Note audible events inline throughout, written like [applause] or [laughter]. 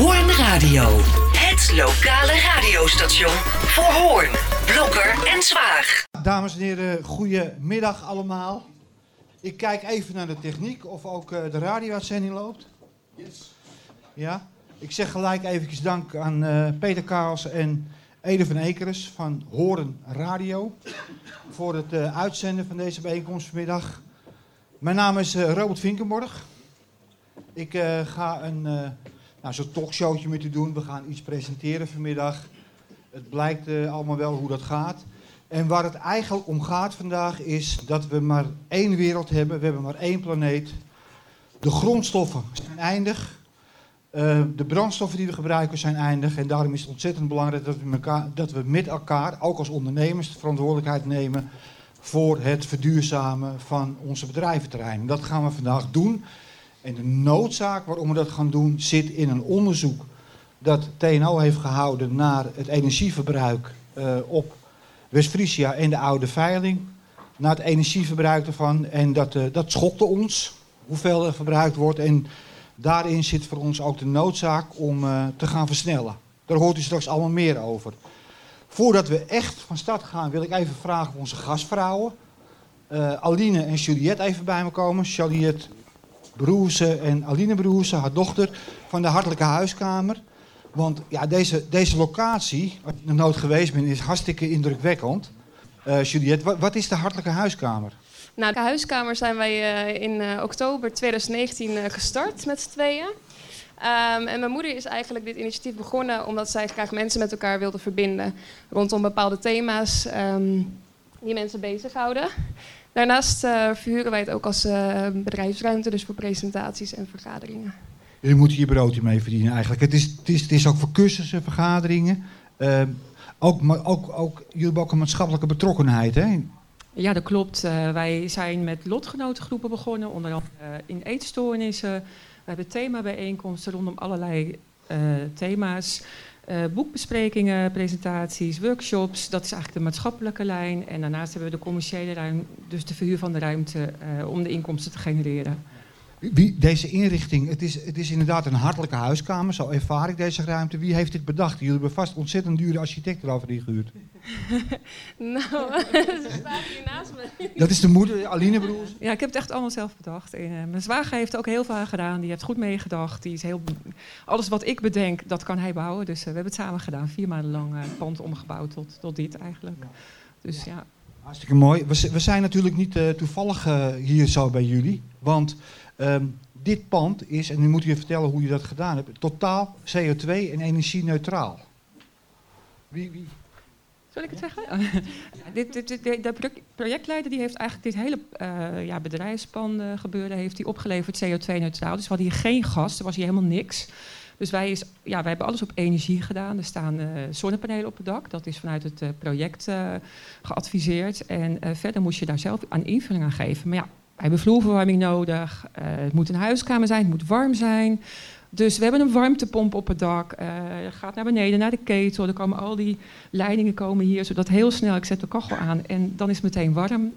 Hoorn Radio. Het lokale radiostation voor Hoorn, Blokker en Zwaag. Dames en heren, goedemiddag allemaal. Ik kijk even naar de techniek of ook eh, de radio-uitzending loopt. Ja. Ik zeg gelijk eventjes dank aan eh, Peter Kaals en Ede van Ekeres van Horen Radio voor het eh, uitzenden van deze bijeenkomst vanmiddag. Mijn naam is Robert Vinkenborg. Ik eh, ga een eh nou, zo'n talkshowtje u doen. We gaan iets presenteren vanmiddag. Het blijkt eh, allemaal wel hoe dat gaat. En waar het eigenlijk om gaat vandaag is dat we maar één wereld hebben. We hebben maar één planeet. De grondstoffen zijn eindig. Eh, de brandstoffen die we gebruiken zijn eindig. En daarom is het ontzettend belangrijk dat we, dat we met elkaar, ook als ondernemers, de verantwoordelijkheid nemen voor het verduurzamen van onze bedrijventerrein. Dat gaan we vandaag doen. En de noodzaak waarom we dat gaan doen zit in een onderzoek dat TNO heeft gehouden naar het energieverbruik eh, op West-Friesia en de oude veiling. Naar het energieverbruik ervan. En dat, eh, dat schokte ons, hoeveel er verbruikt wordt. En daarin zit voor ons ook de noodzaak om eh, te gaan versnellen. Daar hoort u straks allemaal meer over. Voordat we echt van start gaan, wil ik even vragen of onze gastvrouwen. Aline en Juliette even bij me komen. Juliette Broerse en Aline Broerse, haar dochter, van de Hartelijke Huiskamer. Want ja, deze, deze locatie, als je nog nooit geweest bent, is hartstikke indrukwekkend. Eh Juliette, wat, wat is de Hartelijke Huiskamer? Nou, de huiskamer zijn wij eh, in eh, oktober 2019 eh, gestart met z'n tweeën. Ehm, en mijn moeder is eigenlijk dit initiatief begonnen omdat zij graag mensen met elkaar wilde verbinden rondom bepaalde thema's ehm, die mensen bezighouden. Daarnaast eh, verhuren wij het ook als eh, bedrijfsruimte, dus voor presentaties en vergaderingen. Jullie moeten hier broodje mee verdienen eigenlijk. Het is, het is, het is ook voor cursussen, vergaderingen. Eh, ook, maar ook, ook, jullie hebben ook een maatschappelijke betrokkenheid, hè? Ja, dat klopt. Eh, wij zijn met lotgenotengroepen begonnen, onder andere eh, in eetstoornissen. We hebben themabijeenkomsten rondom allerlei eh, thema's. Eh, boekbesprekingen, presentaties, workshops. Dat is eigenlijk de maatschappelijke lijn. En daarnaast hebben we de commerciële ruimte, dus de verhuur van de ruimte eh, om de inkomsten te genereren. Wie, deze inrichting, het is, het is inderdaad een hartelijke huiskamer, zo ervaar ik deze ruimte. Wie heeft dit bedacht? Jullie hebben vast ontzettend dure architecten erover ingehuurd. [laughs] Nou, [laughs] ze staat hier naast me. Dat is de moeder, Aline Broers. Ja, ik heb het echt allemaal zelf bedacht. En, eh, mijn zwager heeft er ook heel veel aan gedaan. Die heeft goed meegedacht. Die is heel, alles wat ik bedenk, dat kan hij bouwen. Dus eh, we hebben het samen gedaan. Vier maanden lang eh, het pand omgebouwd tot, tot dit eigenlijk. Dus ja. Hartstikke mooi. We, zijn natuurlijk niet toevallig hier zo bij jullie. Want ehm, dit pand is, en nu moet je vertellen hoe je dat gedaan hebt, totaal CO2 en energie-neutraal. Wie, wie? Zal ik het zeggen? Ja, dit, de de pro- projectleider die heeft eigenlijk dit hele eh, ja, eh, gebeuren heeft die opgeleverd CO2-neutraal. Dus we hadden hier geen gas, er was hier helemaal niks. Dus wij, is, ja, wij hebben alles op energie gedaan. Er staan eh, zonnepanelen op het dak. Dat is vanuit het project geadviseerd. En verder moest je daar zelf aan invulling aan geven. Maar ja, wij hebben vloerverwarming nodig. Eh, het moet een huiskamer zijn, het moet warm zijn. Dus we hebben een warmtepomp op het dak. Eh gaat naar beneden, naar de ketel. Er komen al die leidingen komen hier, zodat heel snel, ik zet de kachel aan en dan is het meteen warm.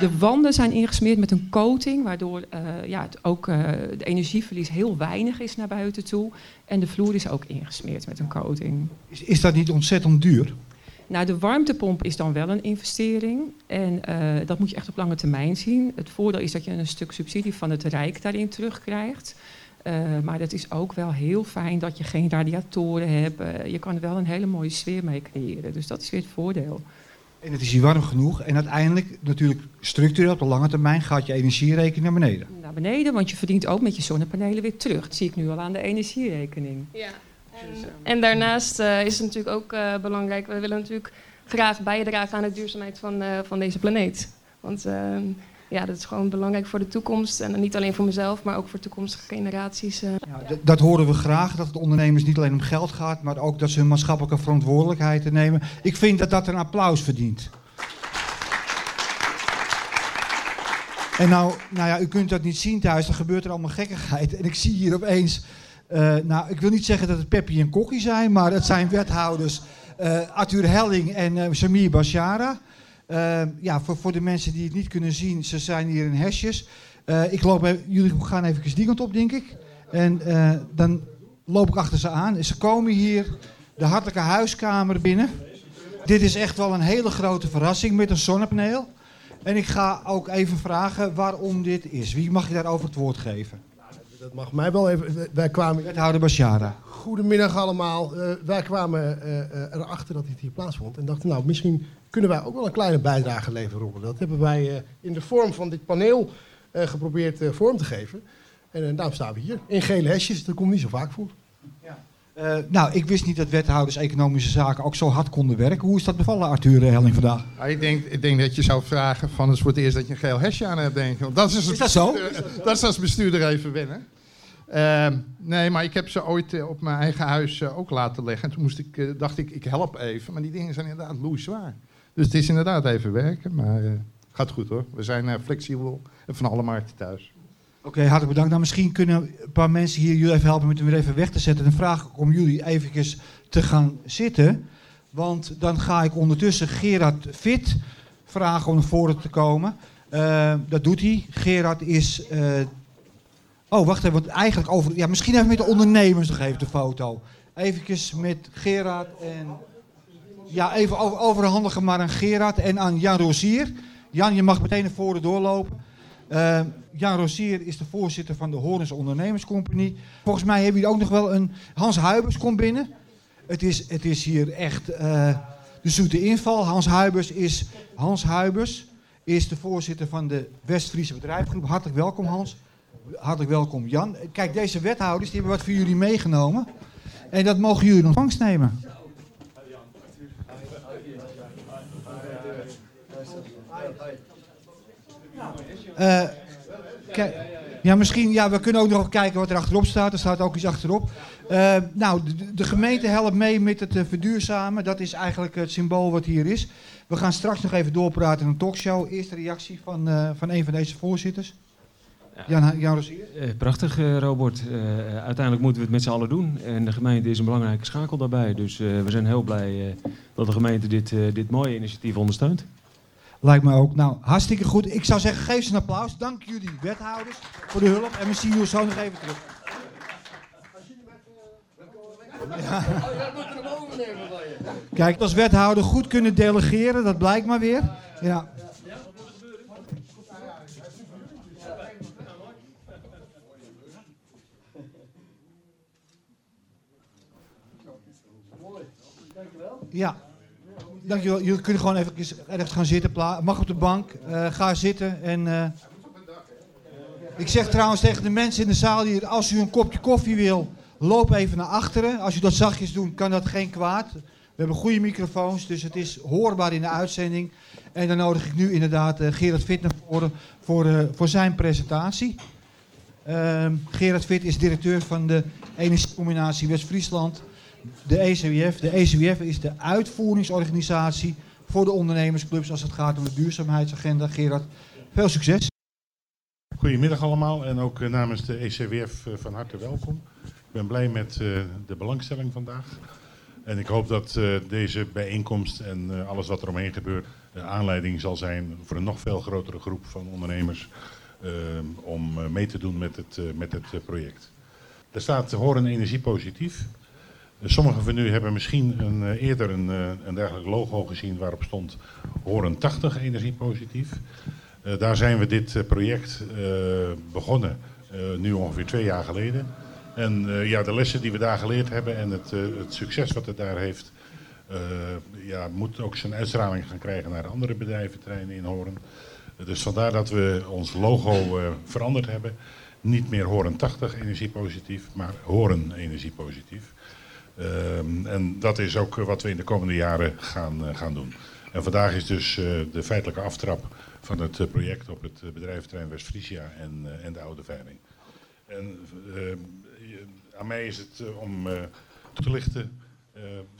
De wanden zijn ingesmeerd met een coating, waardoor eh, ja, het ook de energieverlies heel weinig is naar buiten toe. En de vloer is ook ingesmeerd met een coating. Is, is dat niet ontzettend duur? Nou, de warmtepomp is dan wel een investering. En eh, dat moet je echt op lange termijn zien. Het voordeel is dat je een stuk subsidie van het Rijk daarin terugkrijgt. Eh, maar het is ook wel heel fijn dat je geen radiatoren hebt. Eh, je kan er wel een hele mooie sfeer mee creëren. Dus dat is weer het voordeel. En het is hier warm genoeg. En uiteindelijk, natuurlijk structureel op de lange termijn, gaat je energierekening naar beneden. Naar beneden, want je verdient ook met je zonnepanelen weer terug. Dat zie ik nu al aan de energierekening. Ja. En, en daarnaast eh, is het natuurlijk ook eh, belangrijk, we willen natuurlijk graag bijdragen aan de duurzaamheid van, eh, van deze planeet. Want eh, ja, dat is gewoon belangrijk voor de toekomst. En niet alleen voor mezelf, maar ook voor toekomstige generaties. Ja, dat horen we graag, dat het ondernemers niet alleen om geld gaat, maar ook dat ze hun maatschappelijke verantwoordelijkheid nemen. Ik vind dat dat een applaus verdient. En nou, nou ja, u kunt dat niet zien thuis, dan gebeurt er allemaal gekkigheid. En ik zie hier opeens, eh, nou, ik wil niet zeggen dat het Peppy en Kokkie zijn, maar het zijn wethouders eh, Arthur Helling en eh Samir Bashara. Ja, voor, voor de mensen die het niet kunnen zien, ze zijn hier in hesjes. Ik loop jullie gaan even die kant op, denk ik. En dan loop ik achter ze aan. Ze komen hier de hartelijke huiskamer binnen. Dit is echt wel een hele grote verrassing met een zonnepaneel. En ik ga ook even vragen waarom dit is. Wie mag je daarover het woord geven? Dat mag mij wel even. Wij kwamen. Wethouder Bashara. Goedemiddag allemaal. Uh, wij kwamen uh, erachter dat dit hier plaatsvond. En dachten, nou, misschien kunnen wij ook wel een kleine bijdrage leveren, Robert. Dat hebben wij in de vorm van dit paneel geprobeerd vorm te geven. En daarom staan we hier. In gele hesjes, dat komt niet zo vaak voor. Ja. Uh, nou, ik wist niet dat wethouders economische zaken ook zo hard konden werken. Hoe is dat bevallen, Arthur Helling, vandaag? Ja, ik, denk, ik denk dat je zou vragen van, het is voor het eerst dat je een geel hesje aan hebt, denk ik. Dat is, is dat zo? Dat is als bestuurder even wennen. Uh, nee, maar ik heb ze ooit uh, op mijn eigen huis uh, ook laten leggen. En toen moest ik, dacht ik, ik help even. Maar die dingen zijn inderdaad zwaar. Dus het is inderdaad even werken. Maar gaat goed hoor. We zijn flexibel en van alle markten thuis. Oké, hartelijk bedankt. Nou, misschien kunnen een paar mensen hier jullie even helpen met hem weer even weg te zetten. Dan vraag ik om jullie eventjes te gaan zitten. Want dan ga ik ondertussen Gerard Fit vragen om naar voren te komen. Uh, dat doet hij. Gerard is... Uh, oh, wacht even. Want eigenlijk over... Ja, misschien even met de ondernemers nog even de foto. Even met Gerard en... Ja, even over, overhandigen maar aan Gerard en aan Jan Rosier. Jan, je mag meteen naar voren doorlopen. Uh, Jan Rosier is de voorzitter van de Horens Ondernemerscompagnie. Volgens mij hebben jullie ook nog wel een... Hans Huibers komt binnen. Het is, het is hier echt uh, de zoete inval. Hans Huibers is, Hans Huibers is de voorzitter van de West-Friese Bedrijfgroep. Hartelijk welkom Hans. Hartelijk welkom Jan. Kijk, deze wethouders die hebben wat voor jullie meegenomen. En dat mogen jullie in ontvangst nemen. Uh, kijk, ja, misschien, ja, we kunnen ook nog kijken wat er achterop staat. Er staat ook iets achterop. Uh, nou, de, de, gemeente helpt mee met het uh, verduurzamen. Dat is eigenlijk het symbool wat hier is. We gaan straks nog even doorpraten in een talkshow. Eerste reactie van, uh, van een van deze voorzitters. Jan, Jan prachtig, Robert. uiteindelijk moeten we het met z'n allen doen. En de gemeente is een belangrijke schakel daarbij. Dus we zijn heel blij dat de gemeente dit, dit mooie initiatief ondersteunt. Lijkt me ook. Nou, hartstikke goed. Ik zou zeggen, geef ze een applaus. Dank jullie wethouders voor de hulp. En we zien jullie zo nog even terug. Ja. Kijk, als wethouder goed kunnen delegeren, dat blijkt maar weer. Ja. Ja. Dankjewel. Jullie kunnen gewoon even ergens gaan zitten. Mag op de bank. Uh, ga zitten. En, uh, ik zeg trouwens tegen de mensen in de zaal hier, als u een kopje koffie wil, loop even naar achteren. Als u dat zachtjes doet, kan dat geen kwaad. We hebben goede microfoons, dus het is hoorbaar in de uitzending. En dan nodig ik nu inderdaad uh, Gerard Fit naar voren voor, voor zijn presentatie. Ehm, Gerard Fit is directeur van de Energiecombinatie West-Friesland. De ECWF. De ECWF is de uitvoeringsorganisatie voor de ondernemersclubs als het gaat om de duurzaamheidsagenda. Gerard, veel succes. Goedemiddag allemaal en ook eh, namens de ECWF eh, van harte welkom. Ik ben blij met uh, de belangstelling vandaag. En ik hoop dat deze bijeenkomst en alles wat er omheen gebeurt aanleiding zal zijn voor een nog veel grotere groep van ondernemers om mee te doen met het, met het project. Er staat Horen Energie Positief. Sommigen van u hebben misschien een, uh, eerder een, uh, een dergelijk logo gezien waarop stond Horen 80 energiepositief. Uh, daar zijn we dit project begonnen, nu ongeveer twee jaar geleden. En ja, de lessen die we daar geleerd hebben en het, het succes wat het daar heeft, ja, moet ook zijn uitstraling gaan krijgen naar andere bedrijventerreinen in Horen. dus vandaar dat we ons logo veranderd hebben. Niet meer Horen 80 energiepositief, maar Horen energiepositief. Um, en dat is ook wat we in de komende jaren gaan, uh, gaan doen. En vandaag is dus uh, de feitelijke aftrap van het project op het bedrijventerrein West-Friesia en, en, de Oude Veiling. En ehm, aan mij is het om toe te lichten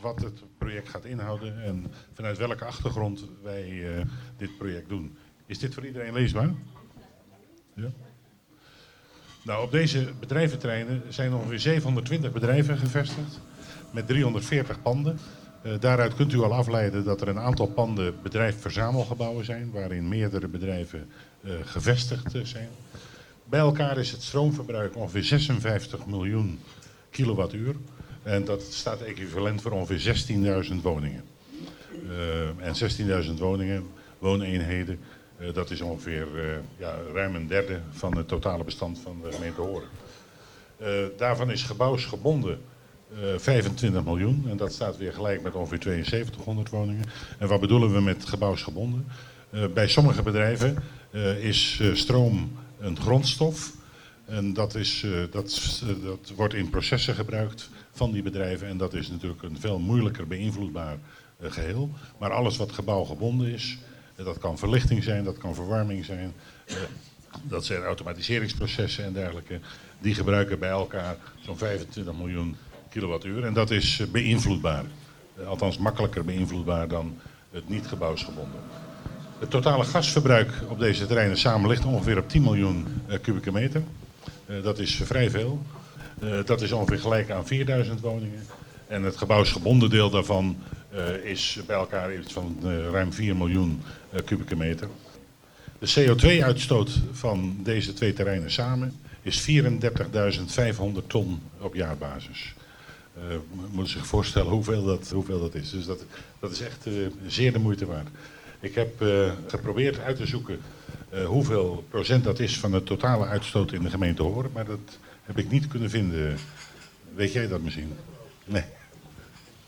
wat het project gaat inhouden en vanuit welke achtergrond wij dit project doen. Is dit voor iedereen leesbaar? Ja? Nou, op deze bedrijventerreinen zijn ongeveer 720 bedrijven gevestigd met 340 panden. Uh, daaruit kunt u al afleiden dat er een aantal panden bedrijf-verzamelgebouwen zijn, waarin meerdere bedrijven uh, gevestigd uh, zijn. Bij elkaar is het stroomverbruik ongeveer 56 miljoen kilowattuur. En dat staat equivalent voor ongeveer 16.000 woningen. En 16.000 woningen, wooneenheden, dat is ongeveer ja, ruim een derde van het totale bestand van de gemeente Horen. daarvan is gebouwsgebonden 25 miljoen. En dat staat weer gelijk met ongeveer 7200 woningen. En wat bedoelen we met gebouwsgebonden? bij sommige bedrijven is stroom een grondstof. En dat, is, dat, dat wordt in processen gebruikt van die bedrijven. En dat is natuurlijk een veel moeilijker beïnvloedbaar geheel. Maar alles wat gebouwgebonden is, dat kan verlichting zijn, dat kan verwarming zijn. Dat zijn automatiseringsprocessen en dergelijke. Die gebruiken bij elkaar zo'n 25 miljoen kilowattuur. En dat is beïnvloedbaar. althans makkelijker beïnvloedbaar dan het niet gebouwsgebonden. Het totale gasverbruik op deze terreinen samen ligt ongeveer op 10 miljoen kubieke meter. dat is vrij veel. Dat is ongeveer gelijk aan 4000 woningen. En het gebouwsgebonden deel daarvan is bij elkaar iets van ruim 4 miljoen kubieke meter. De CO2-uitstoot van deze twee terreinen samen is 34.500 ton op jaarbasis. Uh, moet zich voorstellen hoeveel dat, hoeveel dat is. Dus dat, dat is echt uh, zeer de moeite waard. Ik heb uh, geprobeerd uit te zoeken hoeveel procent dat is van de totale uitstoot in de gemeente Horen. Maar dat heb ik niet kunnen vinden. Weet jij dat misschien? Nee.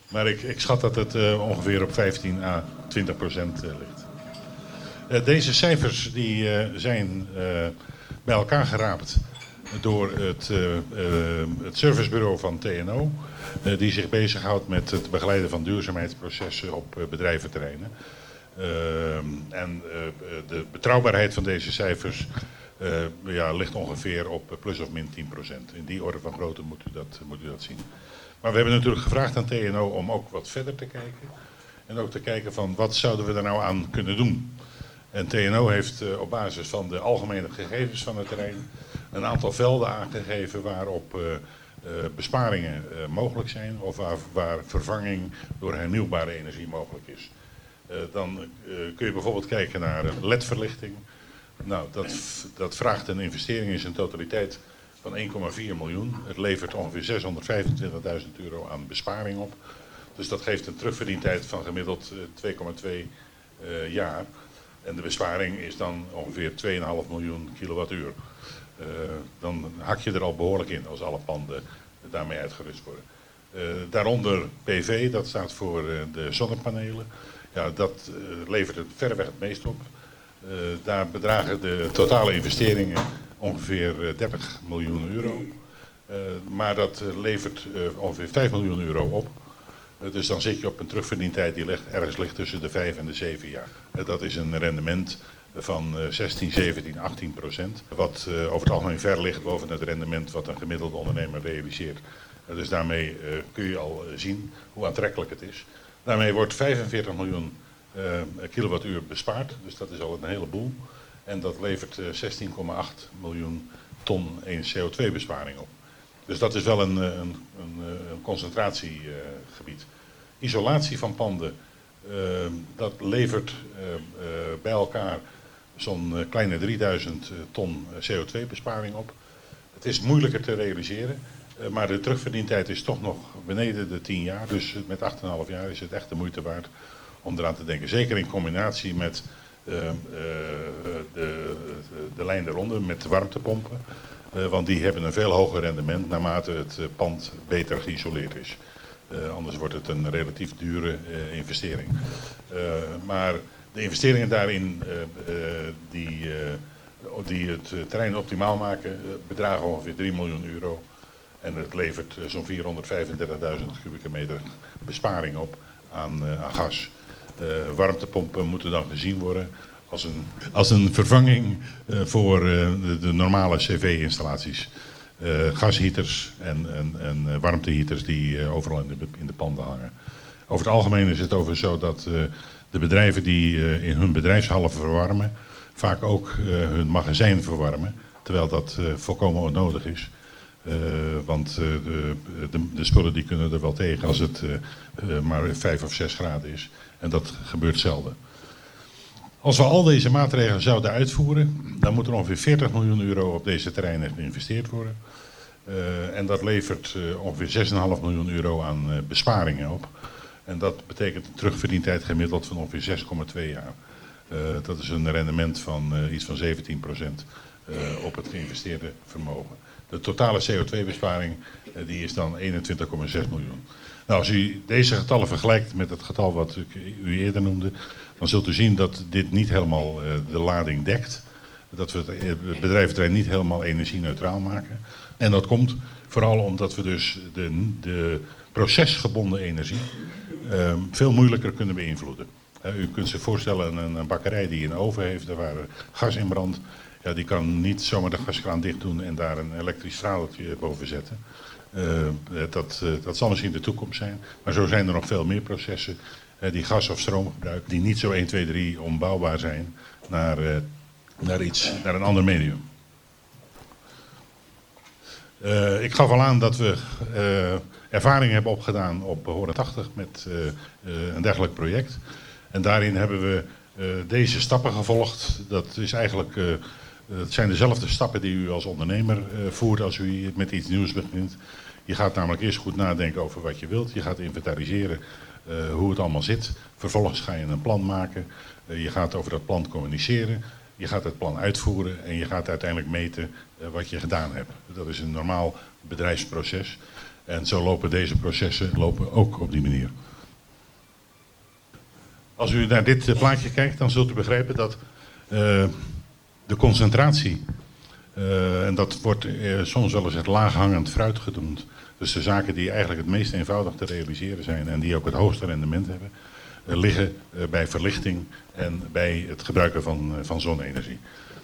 Maar ik, ik schat dat het ongeveer op 15 à 20 procent ligt. Deze cijfers die, zijn bij elkaar geraapt door het, het servicebureau van TNO. Die zich bezighoudt met het begeleiden van duurzaamheidsprocessen op bedrijventerreinen. en de betrouwbaarheid van deze cijfers ja, ligt ongeveer op plus of min 10% In die orde van grootte moet u, dat, moet u dat zien. Maar we hebben natuurlijk gevraagd aan TNO om ook wat verder te kijken. En ook te kijken van wat zouden we er nou aan kunnen doen. En TNO heeft op basis van de algemene gegevens van het terrein een aantal velden aangegeven waarop besparingen mogelijk zijn of waar, waar, vervanging door hernieuwbare energie mogelijk is. dan kun je bijvoorbeeld kijken naar ledverlichting. Nou, dat, dat vraagt een investering in zijn totaliteit van 1,4 miljoen. Het levert ongeveer 625.000 euro aan besparing op. Dus dat geeft een terugverdientijd van gemiddeld 2,2 uh, jaar. En de besparing is dan ongeveer 2,5 miljoen kilowattuur. Uh, dan hak je er al behoorlijk in als alle panden daarmee uitgerust worden. Uh, daaronder PV, dat staat voor uh, de zonnepanelen. Ja, dat levert het verreweg het meest op. Daar bedragen de totale investeringen ongeveer 30 eh, miljoen euro. Maar dat levert ongeveer 5 miljoen euro op. dus dan zit je op een terugverdientijd die ergens ligt tussen de 5 en de 7 jaar. dat is een rendement van 16, 17, 18 procent. Wat over het algemeen ver ligt boven het rendement wat een gemiddelde ondernemer realiseert. dus daarmee kun je al zien hoe aantrekkelijk het is. Daarmee wordt 45 miljoen kilowattuur bespaard. Dus dat is al een heleboel. En dat levert uh, eh, 16,8 miljoen ton CO2-besparing op. Dus dat is wel een, eh, een, een, concentratiegebied. Isolatie van panden, dat levert bij elkaar zo'n kleine 3000 ton CO2-besparing op. Het is moeilijker te realiseren, maar de terugverdientijd is toch nog beneden de 10 jaar. Dus met 8,5 jaar is het echt de moeite waard om eraan te denken. Zeker in combinatie met de, de lijn eronder, met warmtepompen. Want die hebben een veel hoger rendement naarmate het pand beter geïsoleerd is. anders wordt het een relatief dure investering. maar de investeringen daarin die, die het terrein optimaal maken bedragen ongeveer 3 miljoen euro. En het levert zo'n 435.000 kubieke meter besparing op aan, aan gas. Uh, warmtepompen moeten dan gezien worden als een, als een vervanging uh, voor uh, de, de, normale cv-installaties. gasheaters en, en, warmteheaters die overal in de, in de panden hangen. Over het algemeen is het over zo dat de bedrijven die in hun bedrijfshallen verwarmen, vaak ook hun magazijn verwarmen. Terwijl dat volkomen onnodig is. Uh, want uh, de, de, de, spullen die kunnen er wel tegen als het uh, maar 5 of 6 graden is. En dat gebeurt zelden. Als we al deze maatregelen zouden uitvoeren, dan moet er ongeveer 40 miljoen euro op deze terreinen geïnvesteerd worden. Eh, en dat levert eh, ongeveer 6,5 miljoen euro aan eh, besparingen op. En dat betekent een terugverdientijd gemiddeld van ongeveer 6,2 jaar. Eh, dat is een rendement van eh, iets van 17% op het geïnvesteerde vermogen. De totale CO2-besparing eh, die is dan 21,6 miljoen. Nou, als u deze getallen vergelijkt met het getal wat ik u eerder noemde, dan zult u zien dat dit niet helemaal eh, de lading dekt. Dat we het eh, bedrijventerrein niet helemaal energie-neutraal maken. En dat komt vooral omdat we dus de, de procesgebonden energie eh, veel moeilijker kunnen beïnvloeden. Eh, u kunt zich voorstellen, een, een bakkerij die een oven heeft, daar waar gas in brandt, ja, die kan niet zomaar de gaskraan dicht doen en daar een elektrisch straaltje boven zetten. Eh, dat, eh, dat zal misschien de toekomst zijn. Maar zo zijn er nog veel meer processen die gas of stroom gebruiken, die niet zo 1, 2, 3 ombouwbaar zijn naar, naar, iets, naar een ander medium. Ik gaf al aan dat we ervaring hebben opgedaan op 180 met eh, eh, een dergelijk project. En daarin hebben we eh, deze stappen gevolgd. Dat is eigenlijk het zijn dezelfde stappen die u als ondernemer voert als u met iets nieuws begint. Je gaat namelijk eerst goed nadenken over wat je wilt. Je gaat inventariseren hoe het allemaal zit. Vervolgens ga je een plan maken. Je gaat over dat plan communiceren. Je gaat het plan uitvoeren en je gaat uiteindelijk meten wat je gedaan hebt. Dat is een normaal bedrijfsproces. En zo lopen deze processen lopen ook op die manier. Als u naar dit eh, plaatje kijkt, dan zult u begrijpen dat eh, de concentratie, eh, en dat wordt soms wel eens het laaghangend fruit genoemd. Dus de zaken die eigenlijk het meest eenvoudig te realiseren zijn en die ook het hoogste rendement hebben, liggen bij verlichting en bij het gebruiken van, van zonne-energie.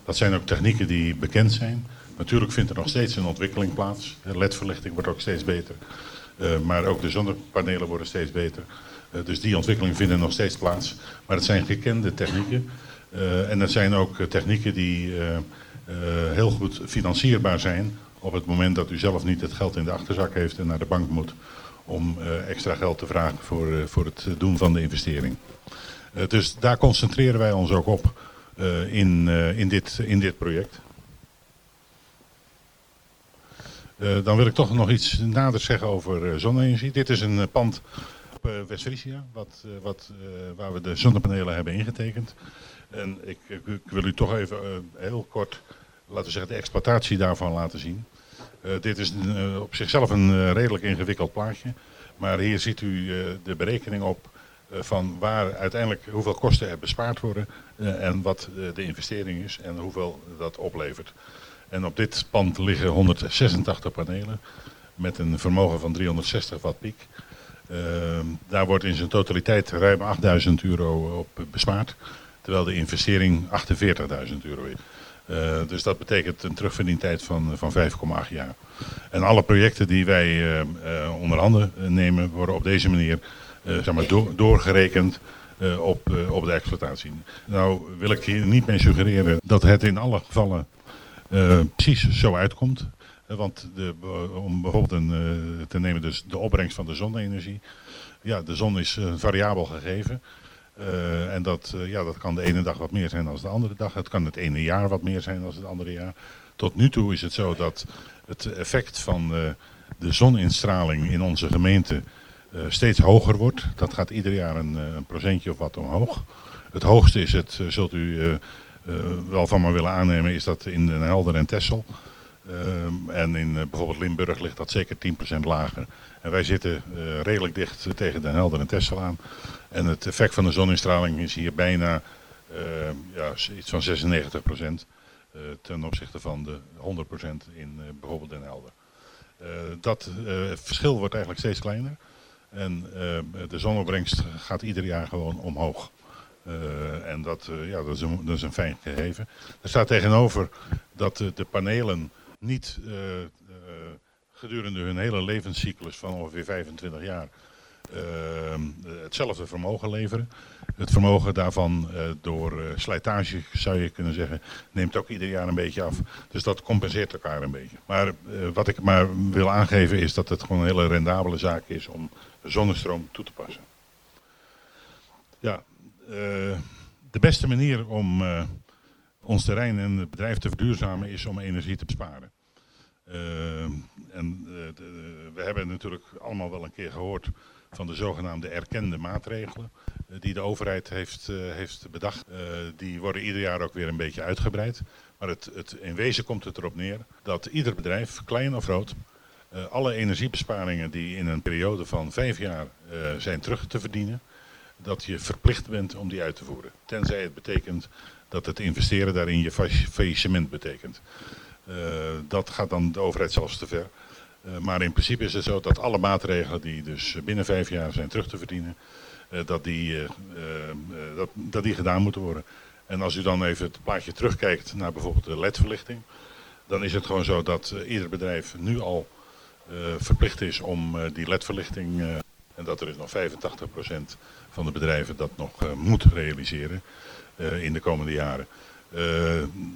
Dat zijn ook technieken die bekend zijn. Natuurlijk vindt er nog steeds een ontwikkeling plaats. LED-verlichting wordt ook steeds beter. Eh, maar ook de zonnepanelen worden steeds beter. Eh, dus die ontwikkeling vinden nog steeds plaats. Maar het zijn gekende technieken. Eh, en het zijn ook eh, technieken die eh, eh, heel goed financierbaar zijn op het moment dat u zelf niet het geld in de achterzak heeft en naar de bank moet om eh, extra geld te vragen voor, eh, voor het doen van de investering. Eh, dus daar concentreren wij ons ook op eh, in, eh, in, dit, in dit project. Dan wil ik toch nog iets nader zeggen over eh, zonne-energie. Dit is een eh, pand op eh, West-Friesia, wat, eh, eh, waar we de zonnepanelen hebben ingetekend. En ik, ik, wil u toch even eh, heel kort, laten zeggen, de exploitatie daarvan laten zien. Eh, dit is eh, op zichzelf een eh, redelijk ingewikkeld plaatje. Maar hier ziet u eh, de berekening op eh, van waar uiteindelijk hoeveel kosten er bespaard worden eh, en wat eh, de investering is en hoeveel dat oplevert. En op dit pand liggen 186 panelen met een vermogen van 360 watt piek. Ehm, daar wordt in zijn totaliteit ruim 8000 euro op bespaard, terwijl de investering 48.000 euro is. Eh, dus dat betekent een terugverdientijd van, van 5,8 jaar. En alle projecten die wij eh, eh, onder handen nemen, worden op deze manier eh, zeg maar, door- doorgerekend eh, op, eh, op de exploitatie. Nou wil ik hier niet mee suggereren dat het in alle gevallen eh, precies zo uitkomt. Eh, want de, om bijvoorbeeld een, eh, te nemen dus de opbrengst van de zonne-energie. Ja, de zon is een variabel gegeven. Eh, en dat, eh, ja, dat kan de ene dag wat meer zijn dan de andere dag. Het kan het ene jaar wat meer zijn dan het andere jaar. Tot nu toe is het zo dat het effect van eh, de zoninstraling in onze gemeente eh, steeds hoger wordt. Dat gaat ieder jaar een, eh, een procentje of wat omhoog. Het hoogste is het, eh, zult u eh, eh, wel van me willen aannemen, is dat in Den Helder en Texel. Ehm, en in eh, bijvoorbeeld Limburg ligt dat zeker 10% lager. En wij zitten eh, redelijk dicht tegen Den Helder en Texel aan. En het effect van de zoninstraling is hier bijna eh, ja, iets van 96% eh, ten opzichte van de 100% in eh, bijvoorbeeld Den Helder. Eh, dat eh, verschil wordt eigenlijk steeds kleiner. En eh, de zonopbrengst gaat ieder jaar gewoon omhoog. Eh, en dat, eh, ja, dat, is een, fijn gegeven. Er staat tegenover dat de panelen niet gedurende hun hele levenscyclus van ongeveer 25 jaar hetzelfde vermogen leveren. Het vermogen daarvan door slijtage, zou je kunnen zeggen, neemt ook ieder jaar een beetje af. Dus dat compenseert elkaar een beetje. Maar wat ik maar wil aangeven is dat het gewoon een hele rendabele zaak is om zonnestroom toe te passen. Ja, eh, de beste manier om eh, ons terrein en het bedrijf te verduurzamen is om energie te besparen. Uh, en we hebben natuurlijk allemaal wel een keer gehoord van de zogenaamde erkende maatregelen die de overheid heeft, heeft bedacht. die worden ieder jaar ook weer een beetje uitgebreid. Maar het, het, in wezen komt het erop neer dat ieder bedrijf, klein of groot, alle energiebesparingen die in een periode van vijf jaar zijn terug te verdienen, dat je verplicht bent om die uit te voeren. Tenzij het betekent dat het investeren daarin je faillissement betekent. Uh, dat gaat dan de overheid zelfs te ver. Maar in principe is het zo dat alle maatregelen die dus binnen vijf jaar zijn terug te verdienen, dat, die, dat, dat die gedaan moeten worden. En als u dan even het plaatje terugkijkt naar bijvoorbeeld de ledverlichting, dan is het gewoon zo dat ieder bedrijf nu al verplicht is om die ledverlichting, en dat er is nog 85% van de bedrijven dat nog moet realiseren in de komende jaren. Uh,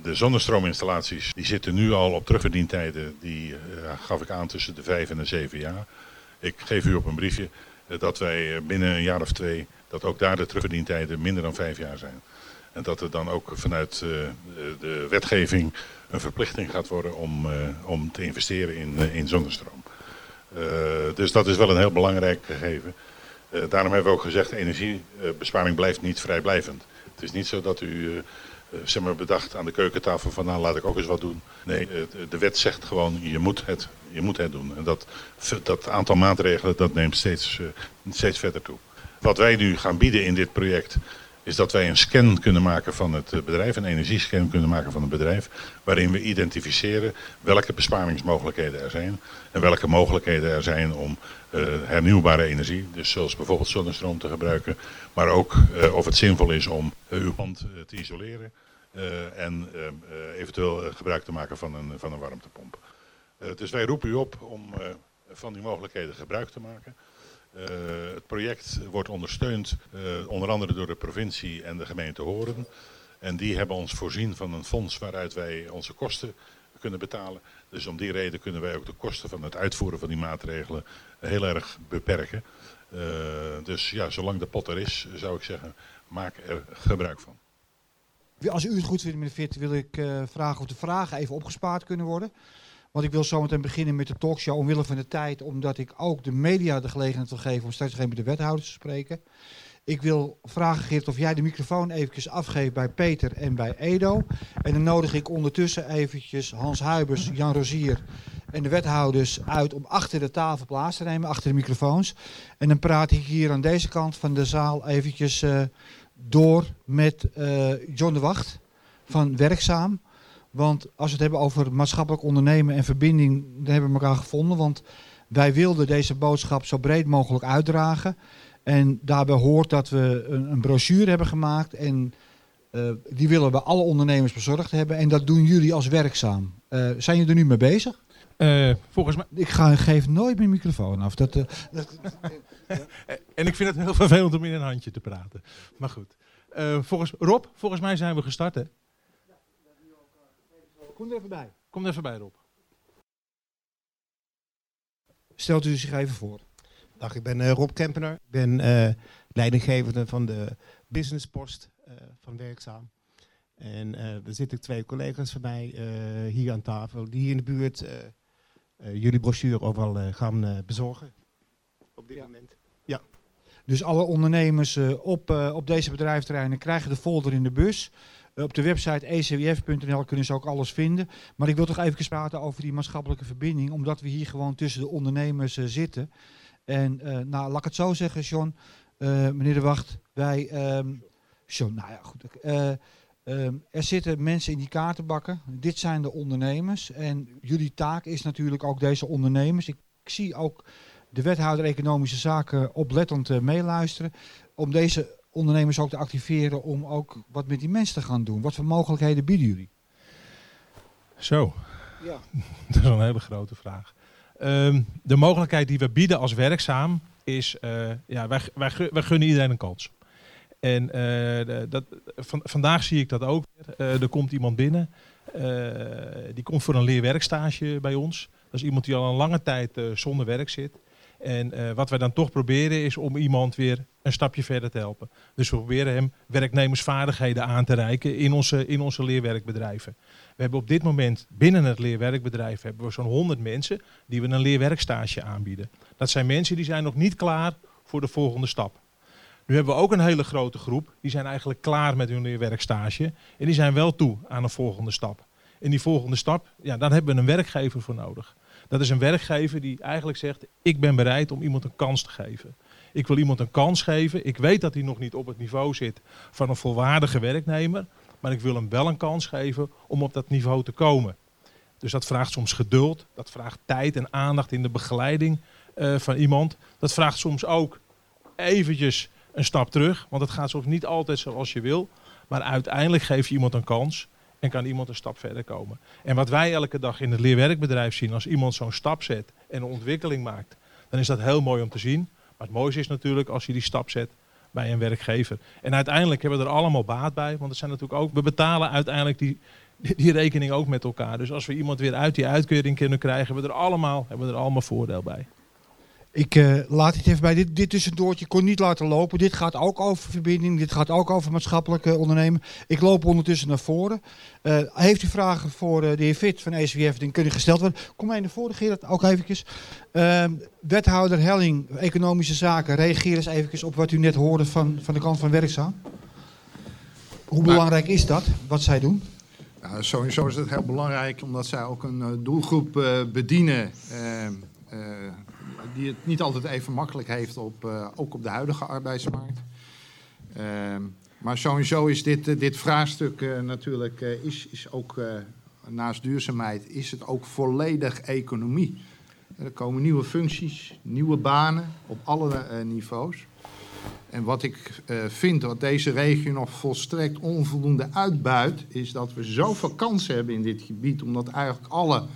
de zonnestroominstallaties die zitten nu al op terugverdientijden, die gaf ik aan tussen de vijf en de zeven jaar. Ik geef u op een briefje dat wij binnen een jaar of twee, dat ook daar de terugverdientijden minder dan vijf jaar zijn. En dat er dan ook vanuit de wetgeving een verplichting gaat worden om, om te investeren in, in zonnestroom. Dus dat is wel een heel belangrijk gegeven. daarom hebben we ook gezegd, energiebesparing blijft niet vrijblijvend. Het is niet zo dat u uh, zeg maar bedacht aan de keukentafel van nou laat ik ook eens wat doen. Nee, de wet zegt gewoon je moet het, je moet het doen. En dat, dat aantal maatregelen dat neemt steeds, steeds verder toe. Wat wij nu gaan bieden in dit project is dat wij een scan kunnen maken van het bedrijf, een energiescan kunnen maken van het bedrijf, waarin we identificeren welke besparingsmogelijkheden er zijn en welke mogelijkheden er zijn om uh, hernieuwbare energie, dus zoals bijvoorbeeld zonnestroom te gebruiken, maar ook uh, of het zinvol is om uw pand te isoleren en eventueel gebruik te maken van een, van een warmtepomp. dus wij roepen u op om van die mogelijkheden gebruik te maken. Uh, het project wordt ondersteund uh, onder andere door de provincie en de gemeente Horen. En die hebben ons voorzien van een fonds waaruit wij onze kosten kunnen betalen. Dus om die reden kunnen wij ook de kosten van het uitvoeren van die maatregelen heel erg beperken. Uh, dus ja, zolang de pot er is, zou ik zeggen, maak er gebruik van. Als u het goed vindt, meneer Vitt, wil ik vragen of de vragen even opgespaard kunnen worden. Want ik wil zometeen beginnen met de talkshow omwille van de tijd, omdat ik ook de media de gelegenheid wil geven om straks met de wethouders te spreken. Ik wil vragen, Geert, of jij de microfoon eventjes afgeeft bij Peter en bij Edo. En dan nodig ik ondertussen eventjes Hans Huibers, Jan Rozier en de wethouders uit om achter de tafel plaats te nemen, achter de microfoons. En dan praat ik hier aan deze kant van de zaal eventjes uh, door met uh, John de Wacht van Werkzaam. Want als we het hebben over maatschappelijk ondernemen en verbinding, dan hebben we elkaar gevonden. Want wij wilden deze boodschap zo breed mogelijk uitdragen. En daarbij hoort dat we een, een brochure hebben gemaakt. En uh, die willen we alle ondernemers bezorgd hebben. En dat doen jullie als werkzaam. Uh, zijn jullie er nu mee bezig? Uh, volgens mij... Ik ga, geef nooit mijn microfoon af. Dat, dat... [laughs] en ik vind het heel vervelend om in een handje te praten. Maar goed. volgens, Rob, volgens mij zijn we gestart hè? Kom er even bij. Kom er even bij Rob. Stelt u zich even voor. Dag, ik ben uh, Rob Kempener. Ik ben uh, leidinggevende van de businesspost uh, van Werkzaam. En er zitten twee collega's van mij hier aan tafel die in de buurt jullie brochure overal gaan bezorgen. Op dit ja. moment. Ja. Dus alle ondernemers op, op deze bedrijfterreinen krijgen de folder in de bus. Op de website ecwf.nl kunnen ze ook alles vinden. Maar ik wil toch even praten over die maatschappelijke verbinding, omdat we hier gewoon tussen de ondernemers zitten. En uh, nou, laat ik het zo zeggen, John, meneer De Wacht, wij, um, John, nou ja, goed. Um, er zitten mensen in die kaartenbakken. Dit zijn de ondernemers. En jullie taak is natuurlijk ook deze ondernemers. Ik, ik zie ook de wethouder Economische Zaken oplettend meeluisteren. Om deze ondernemers ook te activeren om ook wat met die mensen te gaan doen. Wat voor mogelijkheden bieden jullie? Zo, ja. [laughs] dat is een hele grote vraag. Um, de mogelijkheid die we bieden als werkzaam is, uh, ja, wij, wij, wij, gunnen iedereen een kans. En uh, de, dat, van, vandaag zie ik dat ook. Uh, er komt iemand binnen, die komt voor een leerwerkstage bij ons. Dat is iemand die al een lange tijd zonder werk zit. En eh, wat wij dan toch proberen is om iemand weer een stapje verder te helpen. Dus we proberen hem werknemersvaardigheden aan te reiken in onze, in onze leerwerkbedrijven. We hebben op dit moment binnen het leerwerkbedrijf hebben we zo'n 100 mensen die we een leerwerkstage aanbieden. Dat zijn mensen die zijn nog niet klaar voor de volgende stap. Nu hebben we ook een hele grote groep, die zijn eigenlijk klaar met hun leerwerkstage. En die zijn wel toe aan een volgende stap. En die volgende stap, ja, daar hebben we een werkgever voor nodig. Dat is een werkgever die eigenlijk zegt, ik ben bereid om iemand een kans te geven. Ik wil iemand een kans geven. Ik weet dat hij nog niet op het niveau zit van een volwaardige werknemer. Maar ik wil hem wel een kans geven om op dat niveau te komen. Dus dat vraagt soms geduld. Dat vraagt tijd en aandacht in de begeleiding eh, van iemand. Dat vraagt soms ook eventjes een stap terug. Want het gaat soms niet altijd zoals je wil. Maar uiteindelijk geef je iemand een kans en kan iemand een stap verder komen. En wat wij elke dag in het leerwerkbedrijf zien, als iemand zo'n stap zet en een ontwikkeling maakt, dan is dat heel mooi om te zien. Maar het mooiste is natuurlijk als je die stap zet bij een werkgever. En uiteindelijk hebben we er allemaal baat bij, want het zijn natuurlijk ook, we betalen uiteindelijk die, die rekening ook met elkaar. Dus als we iemand weer uit die uitkering kunnen krijgen, hebben we er allemaal, hebben we er allemaal voordeel bij. Ik eh, laat het even bij dit, dit tussendoortje. Kon niet laten lopen. Dit gaat ook over verbinding. Dit gaat ook over maatschappelijk eh, ondernemen. Ik loop ondertussen naar voren. Eh, heeft u vragen voor de heer Fit van ECWF? Dan kunnen gesteld worden. Kom mij naar voren, Gerard, ook eventjes. Ehm, wethouder Helling, Economische Zaken. Reageer eens eventjes op wat u net hoorde van, van de kant van Werkzaam. Hoe belangrijk is dat, wat zij doen? Nou, sowieso is het heel belangrijk omdat zij ook een doelgroep bedienen ehm, die het niet altijd even makkelijk heeft, op, uh, ook op de huidige arbeidsmarkt. Uh, maar sowieso is dit, uh, dit vraagstuk uh, natuurlijk is, is ook naast duurzaamheid is het ook volledig economie. Er komen nieuwe functies, nieuwe banen op alle niveaus. En wat ik vind dat deze regio nog volstrekt onvoldoende uitbuit, is dat we zoveel kansen hebben in dit gebied, omdat eigenlijk alle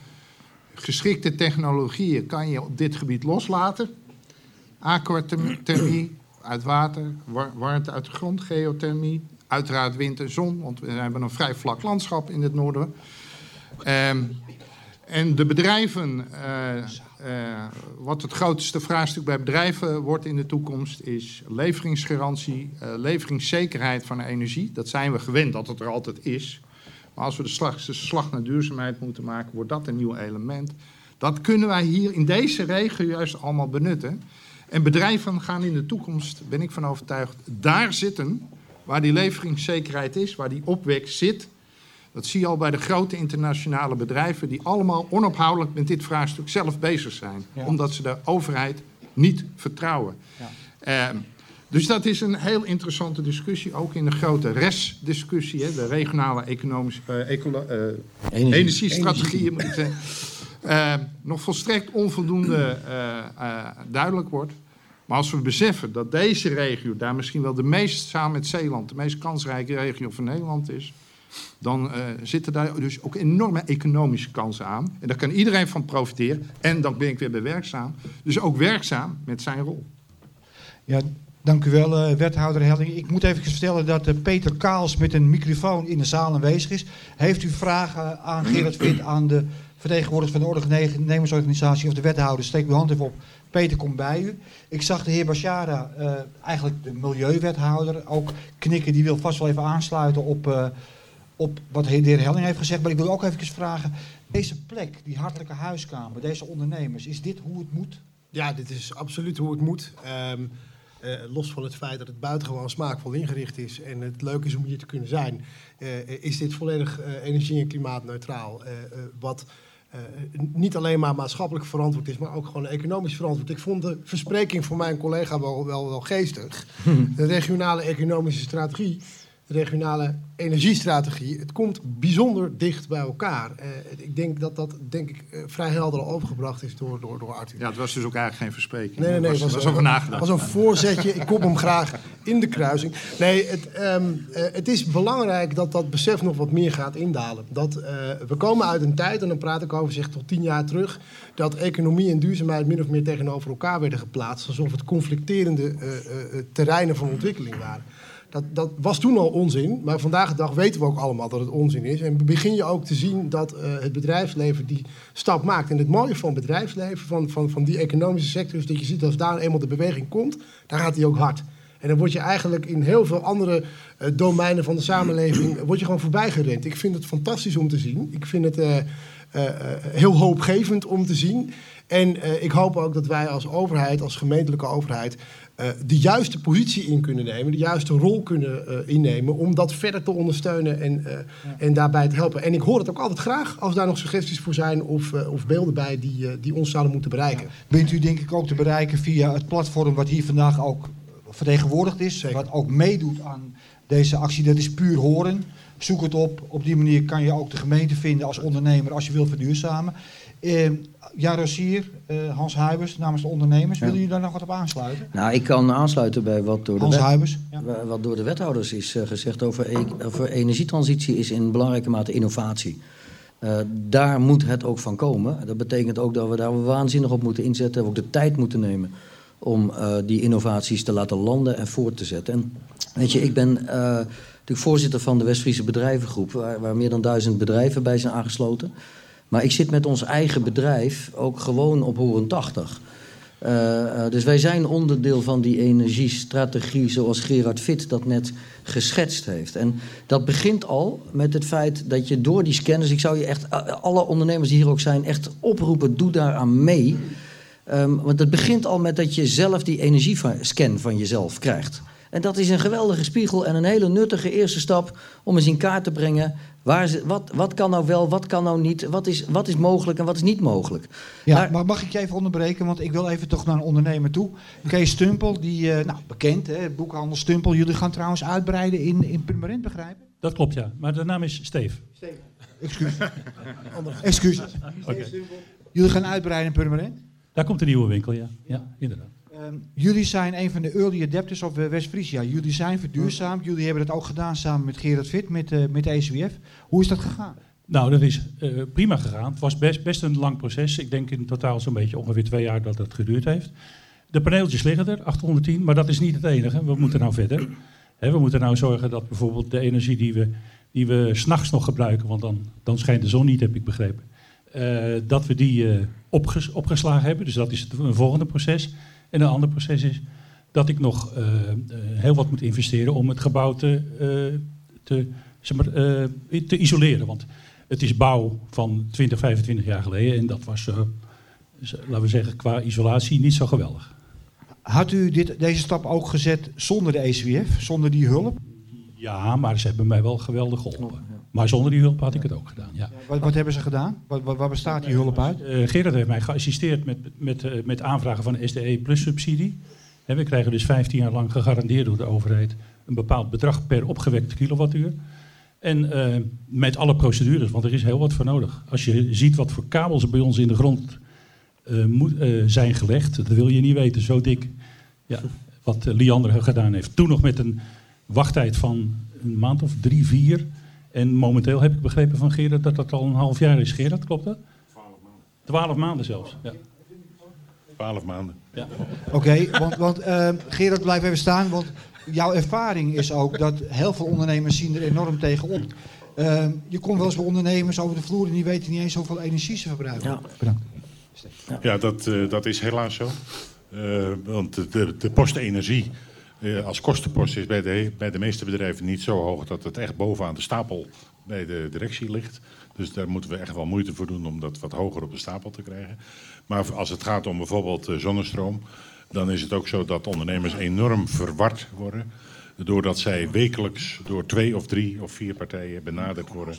geschikte technologieën kan je op dit gebied loslaten. Aquathermie uit water, warmte uit de grond, geothermie, uiteraard wind en zon, want we hebben een vrij vlak landschap in het noorden. Um, en de bedrijven, uh, uh, wat het grootste vraagstuk bij bedrijven wordt in de toekomst, is leveringsgarantie, uh, leveringszekerheid van energie. Dat zijn we gewend dat het er altijd is. Maar als we de slag, de slag naar duurzaamheid moeten maken, wordt dat een nieuw element. Dat kunnen wij hier in deze regio juist allemaal benutten. En bedrijven gaan in de toekomst, ben ik van overtuigd, daar zitten waar die leveringszekerheid is, waar die opwek zit. Dat zie je al bij de grote internationale bedrijven die allemaal onophoudelijk met dit vraagstuk zelf bezig zijn. Ja. Omdat ze de overheid niet vertrouwen. Ja. Uh, dus dat is een heel interessante discussie, ook in de grote RES-discussie, de regionale economische uh, ecolo, uh, Energie. ik zeggen, uh, nog volstrekt onvoldoende duidelijk wordt. Maar als we beseffen dat deze regio daar misschien wel de meest, samen met Zeeland, de meest kansrijke regio van Nederland is, dan zitten daar dus ook enorme economische kansen aan. En daar kan iedereen van profiteren. En dan ben ik weer bij werkzaam. Dus ook werkzaam met zijn rol. Ja, Dank u wel, uh, wethouder Helling. Ik moet even vertellen dat uh, Peter Kaals met een microfoon in de zaal aanwezig is. Heeft u vragen aan Gerard Wit, aan de vertegenwoordiger van de ondernemersorganisatie of de wethouder? Steek uw hand even op. Peter komt bij u. Ik zag de heer Bashara, uh, eigenlijk de milieuwethouder, ook knikken. Die wil vast wel even aansluiten op, op wat de heer Helling heeft gezegd. Maar ik wil ook even vragen, deze plek, die hartelijke huiskamer, deze ondernemers, is dit hoe het moet? Ja, dit is absoluut hoe het moet. Um, uh, los van het feit dat het buitengewoon smaakvol ingericht is en het leuk is om hier te kunnen zijn, uh, is dit volledig uh, energie- en klimaatneutraal. wat niet alleen maar maatschappelijk verantwoord is, maar ook gewoon economisch verantwoord. Ik vond de verspreking van mijn collega wel, wel, wel geestig. [laughs] De regionale economische strategie regionale energiestrategie. Het komt bijzonder dicht bij elkaar. Uh, ik denk dat dat denk ik, uh, vrij helder al overgebracht is door, door, door Arthur. Ja, het was dus ook eigenlijk geen verspreking. Nee, nee, nee. Het was, was, was, nagedacht. was een voorzetje. ik kop hem graag in de kruising. Nee, het, um, uh, het is belangrijk dat dat besef nog wat meer gaat indalen. Dat, we komen uit een tijd, en dan praat ik over zeg tot tien jaar terug... dat economie en duurzaamheid min of meer tegenover elkaar werden geplaatst... alsof het conflicterende terreinen van ontwikkeling waren. Dat, dat was toen al onzin, maar vandaag de dag weten we ook allemaal dat het onzin is. En begin je ook te zien dat eh, het bedrijfsleven die stap maakt. En het mooie van bedrijfsleven, van, van, van die economische sector, is dat je ziet als daar eenmaal de beweging komt, dan gaat die ook hard. En dan word je eigenlijk in heel veel andere eh, domeinen van de samenleving word je gewoon voorbij gerend. Ik vind het fantastisch om te zien. Ik vind het eh, eh, eh, heel hoopgevend om te zien. En eh, ik hoop ook dat wij als overheid, als gemeentelijke overheid, eh, de juiste positie in kunnen nemen, de juiste rol kunnen eh, innemen om dat verder te ondersteunen en, eh, en daarbij te helpen. En ik hoor het ook altijd graag als daar nog suggesties voor zijn of, of beelden bij die, die ons zouden moeten bereiken. Bent u denk ik ook te bereiken via het platform wat hier vandaag ook vertegenwoordigd is. Wat ook meedoet aan deze actie. Dat is puur horen. Zoek het op. Op die manier kan je ook de gemeente vinden als ondernemer als je wil verduurzamen. Eh, ja, Rosier, eh, Hans Huibers namens de ondernemers. Willen jullie daar nog wat op aansluiten? Nou, ik kan aansluiten bij wat door de, Hans wet- Huibers. wa- wat door de wethouders is eh, gezegd over, e- over energietransitie is in belangrijke mate innovatie. Eh, daar moet het ook van komen. Dat betekent ook dat we daar waanzinnig op moeten inzetten. We ook de tijd moeten nemen om die innovaties te laten landen en voort te zetten. En weet je, ik ben eh, natuurlijk voorzitter van de West-Friese Bedrijvengroep, waar, waar meer dan duizend bedrijven bij zijn aangesloten. Maar ik zit met ons eigen bedrijf ook gewoon op horen 80. Eh, eh, dus wij zijn onderdeel van die energiestrategie zoals Gerard Fit dat net geschetst heeft. En dat begint al met het feit dat je door die scanners... ik zou je echt, eh, alle ondernemers die hier ook zijn, echt oproepen... doe daaraan mee. Ehm, want het begint al met dat je zelf die energiescan van jezelf krijgt. En dat is een geweldige spiegel en een hele nuttige eerste stap... om eens in kaart te brengen... Waar ze, wat, wat kan nou wel, wat kan nou niet... wat is, wat is mogelijk en wat is niet mogelijk. Ja, Maar- maar mag ik je even onderbreken? Want ik wil even toch naar een ondernemer toe. Kees Stumpel, die, eh, nou, bekend, hè, boekhandel Stumpel. Jullie gaan trouwens uitbreiden in, in Purmerend, begrijpen? Dat klopt, ja. Maar de naam is Steef. Excuus. Excuus. Oké. Jullie gaan uitbreiden in Purmerend? Daar komt een nieuwe winkel, ja. Ja, inderdaad. Ehm, jullie zijn een van de early adapters of eh, West-Friesia. Jullie zijn verduurzaamd. Jullie hebben dat ook gedaan samen met Gerard Fit, met, eh, met de ECWF. Hoe is dat gegaan? Nou, dat is eh, prima gegaan. Het was best, best een lang proces. Ik denk in totaal zo'n beetje ongeveer twee jaar dat het geduurd heeft. De paneeltjes liggen er, 810, maar dat is niet het enige. We moeten nou verder. We moeten nou zorgen dat bijvoorbeeld de energie die we, die we s'nachts nog gebruiken, want dan, dan schijnt de zon niet, heb ik begrepen, dat we die opges- opgeslagen hebben. Dus dat is het een volgende proces. En een ander proces is dat ik nog eh, eh, heel wat moet investeren om het gebouw te, eh, te, zeg maar, te isoleren. Want het is bouw van 20, 25 jaar geleden en dat was, laten we zeggen, qua isolatie niet zo geweldig. Had u dit, deze stap ook gezet zonder de ECWF, zonder die hulp? Ja, maar ze hebben mij wel geweldig geholpen. Maar zonder die hulp had ik het ook gedaan. Ja. Wat, wat hebben ze gedaan? Wat, wat, waar bestaat die hulp uit? Eh, Gerard heeft mij geassisteerd met, met, eh, met aanvragen van de SDE plus subsidie. We krijgen dus 15 jaar lang gegarandeerd door de overheid een bepaald bedrag per opgewekte kilowattuur. En eh, met alle procedures, want er is heel wat voor nodig. Als je ziet wat voor kabels er bij ons in de grond moet, zijn gelegd, dat wil je niet weten, zo dik. Ja, wat Liander gedaan heeft. Toen nog met een wachttijd van een maand of drie, vier. En momenteel heb ik begrepen van Gerard dat dat al een half jaar is. Gerard, klopt dat? Twaalf maanden zelfs. Ja. Twaalf maanden. Ja. Oké, want, want ehm, Gerard, blijf even staan. Want jouw ervaring is ook dat heel veel ondernemers zien er enorm tegenop. Ehm je komt wel eens bij ondernemers over de vloer en die weten niet eens hoeveel energie ze verbruiken. Ja. Bedankt. Ja, dat, eh, dat is helaas zo. Eh, want de, de, de postenergie als kostenpost is bij de, bij de meeste bedrijven niet zo hoog dat het echt bovenaan de stapel bij de directie ligt. Dus daar moeten we echt wel moeite voor doen om dat wat hoger op de stapel te krijgen. Maar als het gaat om bijvoorbeeld eh, zonnestroom, dan is het ook zo dat ondernemers enorm verward worden. Doordat zij wekelijks door twee of drie of vier partijen benaderd worden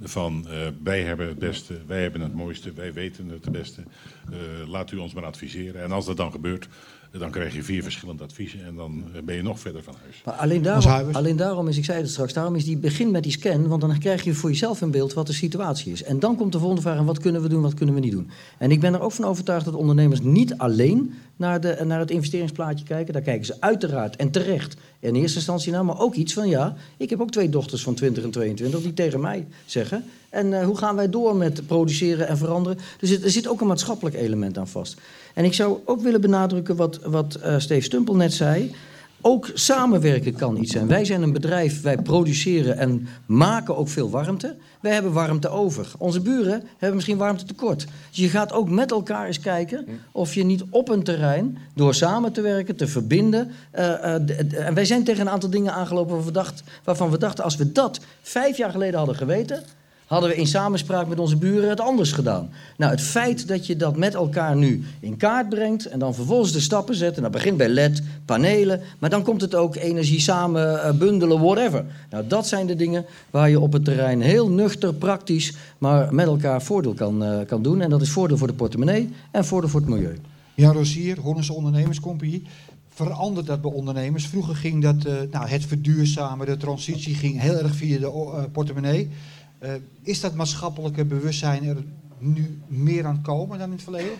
van eh, wij hebben het beste, wij hebben het mooiste, wij weten het beste. Eh, laat u ons maar adviseren. En als dat dan gebeurt, dan krijg je vier verschillende adviezen en dan eh, ben je nog verder van huis. Maar alleen daarom, alleen daarom is, ik zei het straks, daarom is die begin met die scan, want dan krijg je voor jezelf een beeld wat de situatie is. En dan komt de volgende vraag, en wat kunnen we doen, wat kunnen we niet doen? En ik ben er ook van overtuigd dat ondernemers niet alleen naar, de, naar het investeringsplaatje kijken. Daar kijken ze uiteraard en terecht in eerste instantie naar, maar ook iets van ja, ik heb ook twee dochters van 20 en 22 die tegen mij zeggen. En eh, hoe gaan wij door met produceren en veranderen? Dus er zit ook een maatschappelijk element aan vast. En ik zou ook willen benadrukken wat, wat eh Steve Stumpel net zei. Ook samenwerken kan iets zijn. Wij zijn een bedrijf, wij produceren en maken ook veel warmte. Wij hebben warmte over. Onze buren hebben misschien warmte tekort. Dus je gaat ook met elkaar eens kijken of je niet op een terrein, door samen te werken, te verbinden. eh, eh, en wij zijn tegen een aantal dingen aangelopen waarvan we, waarvan we dachten, als we dat vijf jaar geleden hadden geweten, hadden we in samenspraak met onze buren het anders gedaan. Nou, het feit dat je dat met elkaar nu in kaart brengt en dan vervolgens de stappen zet, en dat begint bij LED, panelen, maar dan komt het ook energie samen eh, bundelen, whatever. Nou, dat zijn de dingen waar je op het terrein heel nuchter, praktisch, maar met elkaar voordeel kan, eh, kan doen. En dat is voordeel voor de portemonnee en voordeel voor het milieu. Jan Rosier, Hornse Ondernemerscompagnie. Verandert dat bij ondernemers? Vroeger ging dat, eh, nou, het verduurzamen, de transitie ging heel erg via de portemonnee. Eh, is dat maatschappelijke bewustzijn er nu meer aan komen dan in het verleden?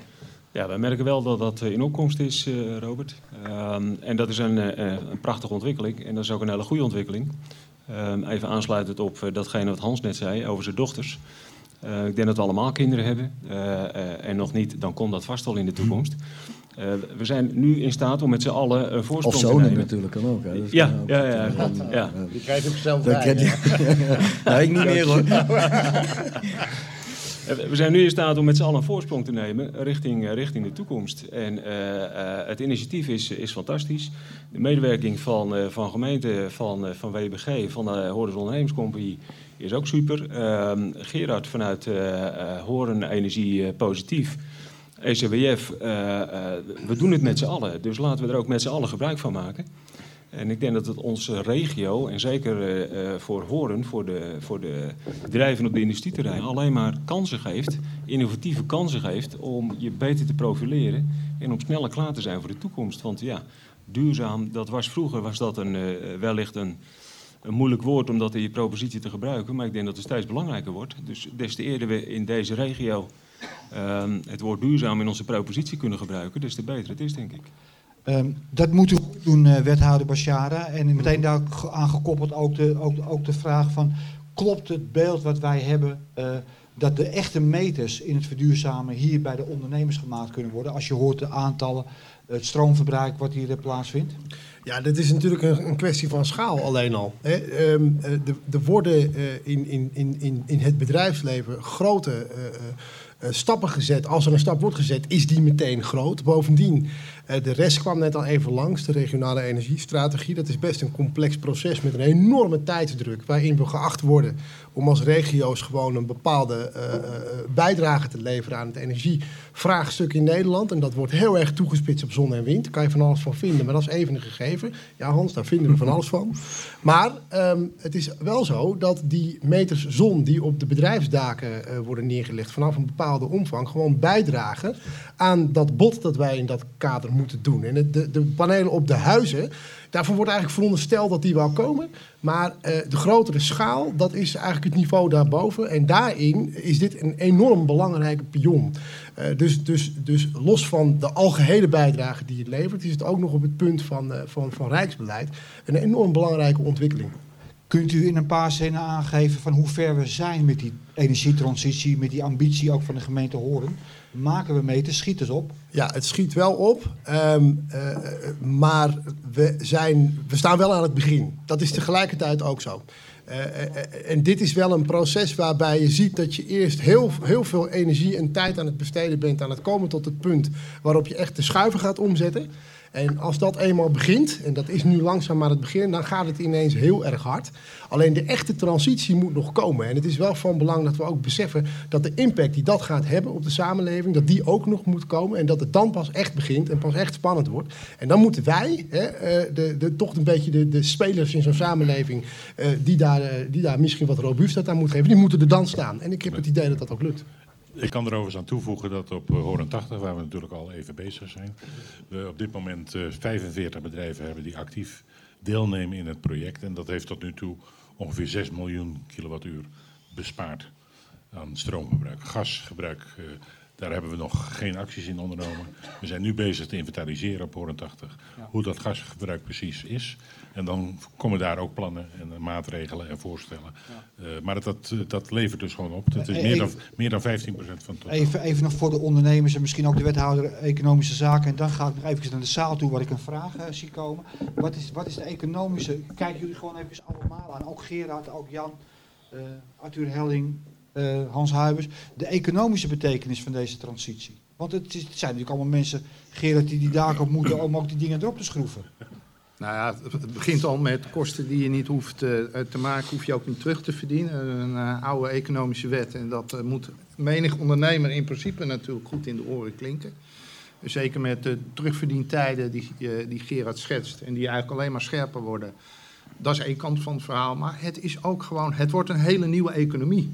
Ja, wij merken wel dat dat eh, in opkomst is, eh, Robert. Ehm, en dat is een, een prachtige ontwikkeling. En dat is ook een hele goede ontwikkeling. Ehm, even aansluitend op datgene wat Hans net zei over zijn dochters. Ik denk dat we allemaal kinderen hebben. en nog niet, dan komt dat vast wel in de toekomst. Eh, we zijn nu in staat om met z'n allen een voorsprong Of te zonen nemen. natuurlijk kan ook. Hè. Ja, kan ook. ja, ja, ja, ja. Die krijg je ook zelf bij. [laughs] ik niet meer hoor. Eh, We zijn nu in staat om met z'n allen een voorsprong te nemen richting, richting de toekomst. En eh, eh, het initiatief is, is fantastisch. De medewerking van, eh, van gemeente, van, eh, van WBG, van de Horens Ondernemerscompagnie is ook super. Ehm, Gerard vanuit eh eh, Horen Energie Positief. ECWF, eh, eh, we doen het met z'n allen. Dus laten we er ook met z'n allen gebruik van maken. En ik denk dat het onze regio, en zeker eh, voor Horen, voor de, voor de bedrijven op de industrieterrein, alleen maar kansen geeft, innovatieve kansen geeft om je beter te profileren en om sneller klaar te zijn voor de toekomst. Want ja, duurzaam, dat was vroeger was dat een, wellicht een, een moeilijk woord om dat in je propositie te gebruiken, maar ik denk dat het steeds belangrijker wordt. Dus des te eerder we in deze regio ehm, het woord duurzaam in onze propositie kunnen gebruiken, des te beter het is, denk ik. Ehm, dat moet u goed doen, eh, wethouder Bashara. En meteen daar ge- aan gekoppeld ook de, ook, de- ook de vraag van... klopt het beeld wat wij hebben... eh, dat de echte meters in het verduurzamen hier bij de ondernemers gemaakt kunnen worden... als je hoort de aantallen, het stroomverbruik wat hier eh, plaatsvindt? Ja, dit is natuurlijk een, een kwestie van schaal alleen al. Hè. Ehm, eh, de- Er worden eh, in, in, in, in, in het bedrijfsleven grote eh, eh, eh, stappen gezet. Als er een stap wordt gezet, is die meteen groot. Bovendien, eh, de rest kwam net al even langs, de regionale energiestrategie. Dat is best een complex proces met een enorme tijdsdruk... waarin we geacht worden om als regio's gewoon een bepaalde eh, eh, bijdrage te leveren aan het energievraagstuk in Nederland. En dat wordt heel erg toegespitst op zon en wind. Daar kan je van alles van vinden, maar dat is even een gegeven. Ja, Hans, daar vinden we van alles van. Maar ehm, het is wel zo dat die meters zon die op de bedrijfsdaken eh, worden neergelegd vanaf een bepaalde omvang gewoon bijdragen aan dat bod dat wij in dat kader moeten doen. En de, de panelen op de huizen, daarvoor wordt eigenlijk verondersteld dat die wel komen. Maar eh, de grotere schaal, dat is eigenlijk het niveau daarboven. En daarin is dit een enorm belangrijke pion. Eh, dus, dus, dus los van de algehele bijdrage die het levert, is het ook nog op het punt van, eh, van, van rijksbeleid een enorm belangrijke ontwikkeling. Kunt u in een paar zinnen aangeven van hoe ver we zijn met die energietransitie... met die ambitie ook van de gemeente Horen? Maken we meters, schiet het op? Ja, het schiet wel op, ehm, eh, maar we, zijn, we staan wel aan het begin. Dat is tegelijkertijd ook zo. Eh, eh, en dit is wel een proces waarbij je ziet dat je eerst heel, heel veel energie en tijd aan het besteden bent, aan het komen tot het punt waarop je echt de schuiven gaat omzetten. En als dat eenmaal begint, en dat is nu langzaam maar het begin, dan gaat het ineens heel erg hard. Alleen de echte transitie moet nog komen. En het is wel van belang dat we ook beseffen dat de impact die dat gaat hebben op de samenleving, dat die ook nog moet komen. En dat het dan pas echt begint en pas echt spannend wordt. En dan moeten wij, hè, eh, de, de, toch een beetje de, de spelers in zo'n samenleving, eh, die, daar, eh, die daar misschien wat robuustheid aan moeten geven, die moeten er dan staan. En ik heb het idee dat dat ook lukt. Ik kan er overigens aan toevoegen dat op eh, Horen 80, waar we natuurlijk al even bezig zijn, we op dit moment eh, 45 bedrijven hebben die actief deelnemen in het project. En dat heeft tot nu toe ongeveer 6 miljoen kilowattuur bespaard aan stroomgebruik. Gasgebruik eh, Daar hebben we nog geen acties in ondernomen. We zijn nu bezig te inventariseren op Horen 80 hoe dat gasgebruik precies is. En dan komen daar ook plannen en eh, maatregelen en voorstellen. Eh, maar dat, eh, dat levert dus gewoon op. Dat is Eh, meer dan, even- meer dan 15% van het totaal. Even, even nog voor de ondernemers en misschien ook de wethouder economische zaken. En dan ga ik nog even naar de zaal toe waar ik een vraag eh, zie komen. Wat is, wat is de economische... Kijken jullie gewoon even allemaal aan. Ook Gerard, ook Jan, eh, Arthur Helling, eh, Hans Huibers. De economische betekenis van deze transitie. Want het, is, zijn natuurlijk allemaal mensen, Gerard, die die daken op moeten om ook die dingen erop te schroeven. Nou ja, het- begint al met kosten die je niet hoeft eh, te maken, hoef je ook niet terug te verdienen. Een eh, oude economische wet. En dat eh, moet menig ondernemer in principe natuurlijk goed in de oren klinken. Zeker met de terugverdientijden die, eh, die Gerard schetst en die eigenlijk alleen maar scherper worden. Dat is één kant van het verhaal. Maar het is ook gewoon, het wordt een hele nieuwe economie.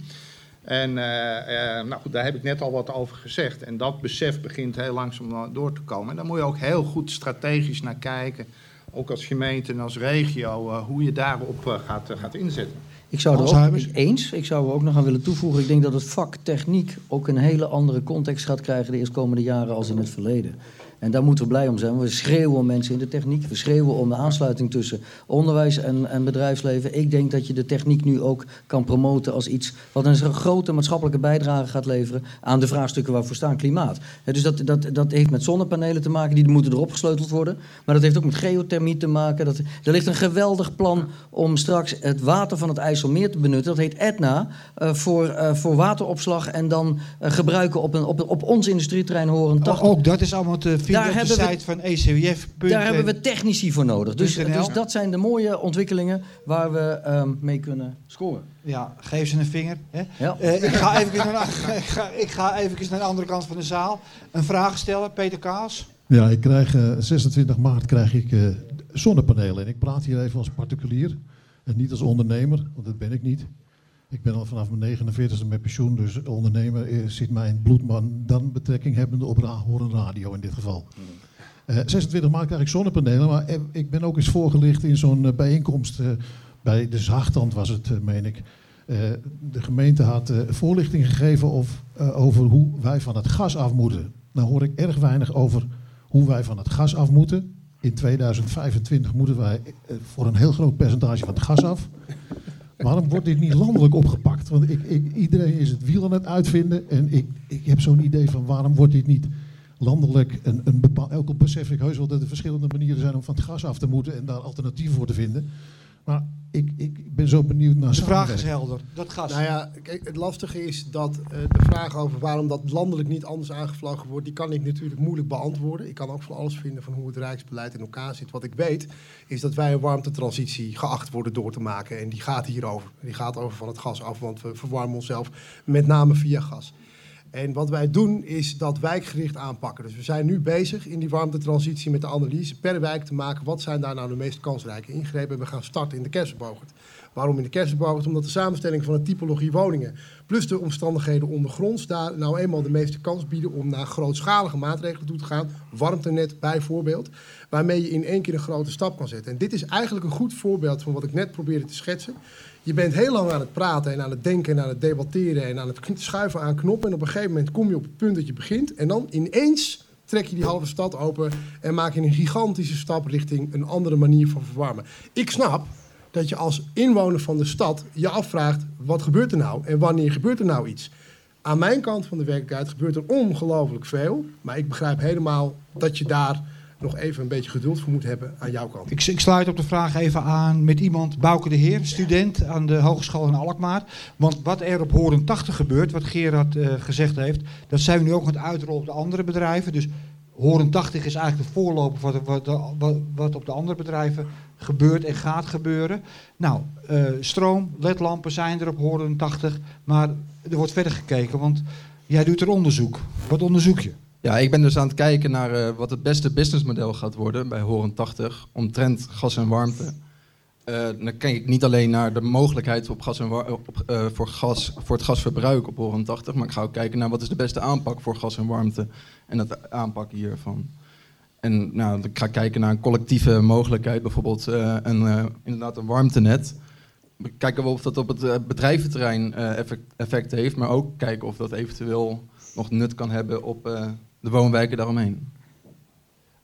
En eh, eh, nou goed, daar heb ik net al wat over gezegd. En dat besef begint heel langzaam door te komen. En daar moet je ook heel goed strategisch naar kijken. Ook als gemeente en als regio, eh, hoe je daarop gaat, gaat inzetten. Ik zou er ook eens, ik zou er ook nog aan willen toevoegen. Ik denk dat het vak techniek ook een hele andere context gaat krijgen de eerstkomende jaren als in het verleden. En daar moeten we blij om zijn. We schreeuwen om mensen in de techniek. We schreeuwen om de aansluiting tussen onderwijs en, en bedrijfsleven. Ik denk dat je de techniek nu ook kan promoten als iets wat een grote maatschappelijke bijdrage gaat leveren aan de vraagstukken waar we staan, klimaat. Dus dat, dat, dat heeft met zonnepanelen te maken, die moeten erop gesleuteld worden. Maar dat heeft ook met geothermie te maken. Dat, er ligt een geweldig plan om straks het water van het IJsselmeer te benutten. Dat heet Etna, eh, voor, eh, voor wateropslag en dan eh, gebruiken op, een, op, op ons industrieterrein Horen 80. Ook dat is allemaal te Daar op de hebben we- site van ECWF. Daar hebben we technici voor nodig. Dus, dus dat zijn de mooie ontwikkelingen waar we ehm, mee kunnen scoren. Ja, geef ze een vinger. Hè? Ja. Eh, ik, ga even naar, [laughs] ik, ga, ik ga even naar de andere kant van de zaal. Een vraag stellen, Peter Kaas. Ja, ik krijg eh, 26 maart krijg ik eh, zonnepanelen. En ik praat hier even als particulier en niet als ondernemer, want dat ben ik niet. Ik ben al vanaf mijn 49e met pensioen, dus ondernemer eh, zit mijn bloedman dan betrekking hebbende op horen radio in dit geval. Eh, 26 maart krijg ik zonnepanelen, maar eh, ik ben ook eens voorgelicht in zo'n eh, bijeenkomst eh, bij de Zaagtand was het, eh, meen ik. Eh, de gemeente had eh, voorlichting gegeven of, eh, over hoe wij van het gas af moeten. Nou hoor ik erg weinig over hoe wij van het gas af moeten. In 2025 moeten wij eh, voor een heel groot percentage van het gas af. Waarom wordt dit niet landelijk opgepakt? Want ik, ik, iedereen is het wiel aan het uitvinden. En ik, ik heb zo'n idee van waarom wordt dit niet landelijk een, een bepaald... Besef ik heus wel dat er verschillende manieren zijn om van het gas af te moeten en daar alternatieven voor te vinden. Maar ik, ik ben zo benieuwd naar De vraag is helder. Dat gas. Nou ja, kijk, het lastige is dat eh, de vraag over waarom dat landelijk niet anders aangevlogen wordt, die kan ik natuurlijk moeilijk beantwoorden. Ik kan ook van alles vinden van hoe het rijksbeleid in elkaar zit. Wat ik weet is dat wij een warmtetransitie geacht worden door te maken. En die gaat hierover. Die gaat over van het gas af, want we verwarmen onszelf met name via gas. En wat wij doen is dat wijkgericht aanpakken. Dus we zijn nu bezig in die warmtetransitie met de analyse per wijk te maken. Wat zijn daar nou de meest kansrijke ingrepen? En we gaan starten in de Kersenbogert. Waarom in de Kersenbogert? Omdat de samenstelling van de typologie woningen... plus de omstandigheden ondergronds daar nou eenmaal de meeste kans bieden... om naar grootschalige maatregelen toe te gaan. Warmtenet bijvoorbeeld. Waarmee je in één keer een grote stap kan zetten. En dit is eigenlijk een goed voorbeeld van wat ik net probeerde te schetsen. Je bent heel lang aan het praten en aan het denken en aan het debatteren en aan het schuiven aan knoppen. En op een gegeven moment kom je op het punt dat je begint. En dan ineens trek je die halve stad open en maak je een gigantische stap richting een andere manier van verwarmen. Ik snap dat je als inwoner van de stad je afvraagt, wat gebeurt er nou en wanneer gebeurt er nou iets? Aan mijn kant van de werkelijkheid gebeurt er ongelooflijk veel. Maar ik begrijp helemaal dat je daar nog even een beetje geduld voor moet hebben aan jouw kant. Ik, ik sluit op de vraag even aan met iemand, Bouke de Heer, student aan de Hogeschool in Alkmaar. Want wat er op Horen 80 gebeurt, wat Gerard eh, gezegd heeft, dat zijn we nu ook aan het uitrollen op de andere bedrijven. Dus Horen 80 is eigenlijk de voorloper van wat, wat, wat, wat op de andere bedrijven gebeurt en gaat gebeuren. Nou, eh, stroom, ledlampen zijn er op Horen 80, maar er wordt verder gekeken, want jij doet er onderzoek. Wat onderzoek je? Ja, ik ben dus aan het kijken naar eh, wat het beste businessmodel gaat worden bij Horen 80 omtrent gas en warmte. Eh, dan kijk ik niet alleen naar de mogelijkheid op gas en op, eh, voor, gas, voor het gasverbruik op Horen 80, maar ik ga ook kijken naar wat is de beste aanpak voor gas en warmte en het aanpakken hiervan. En nou, ik ga kijken naar een collectieve mogelijkheid, bijvoorbeeld een, inderdaad een warmtenet. Kijken we of dat op het bedrijventerrein effect, heeft, maar ook kijken of dat eventueel nog nut kan hebben op de woonwijken daaromheen.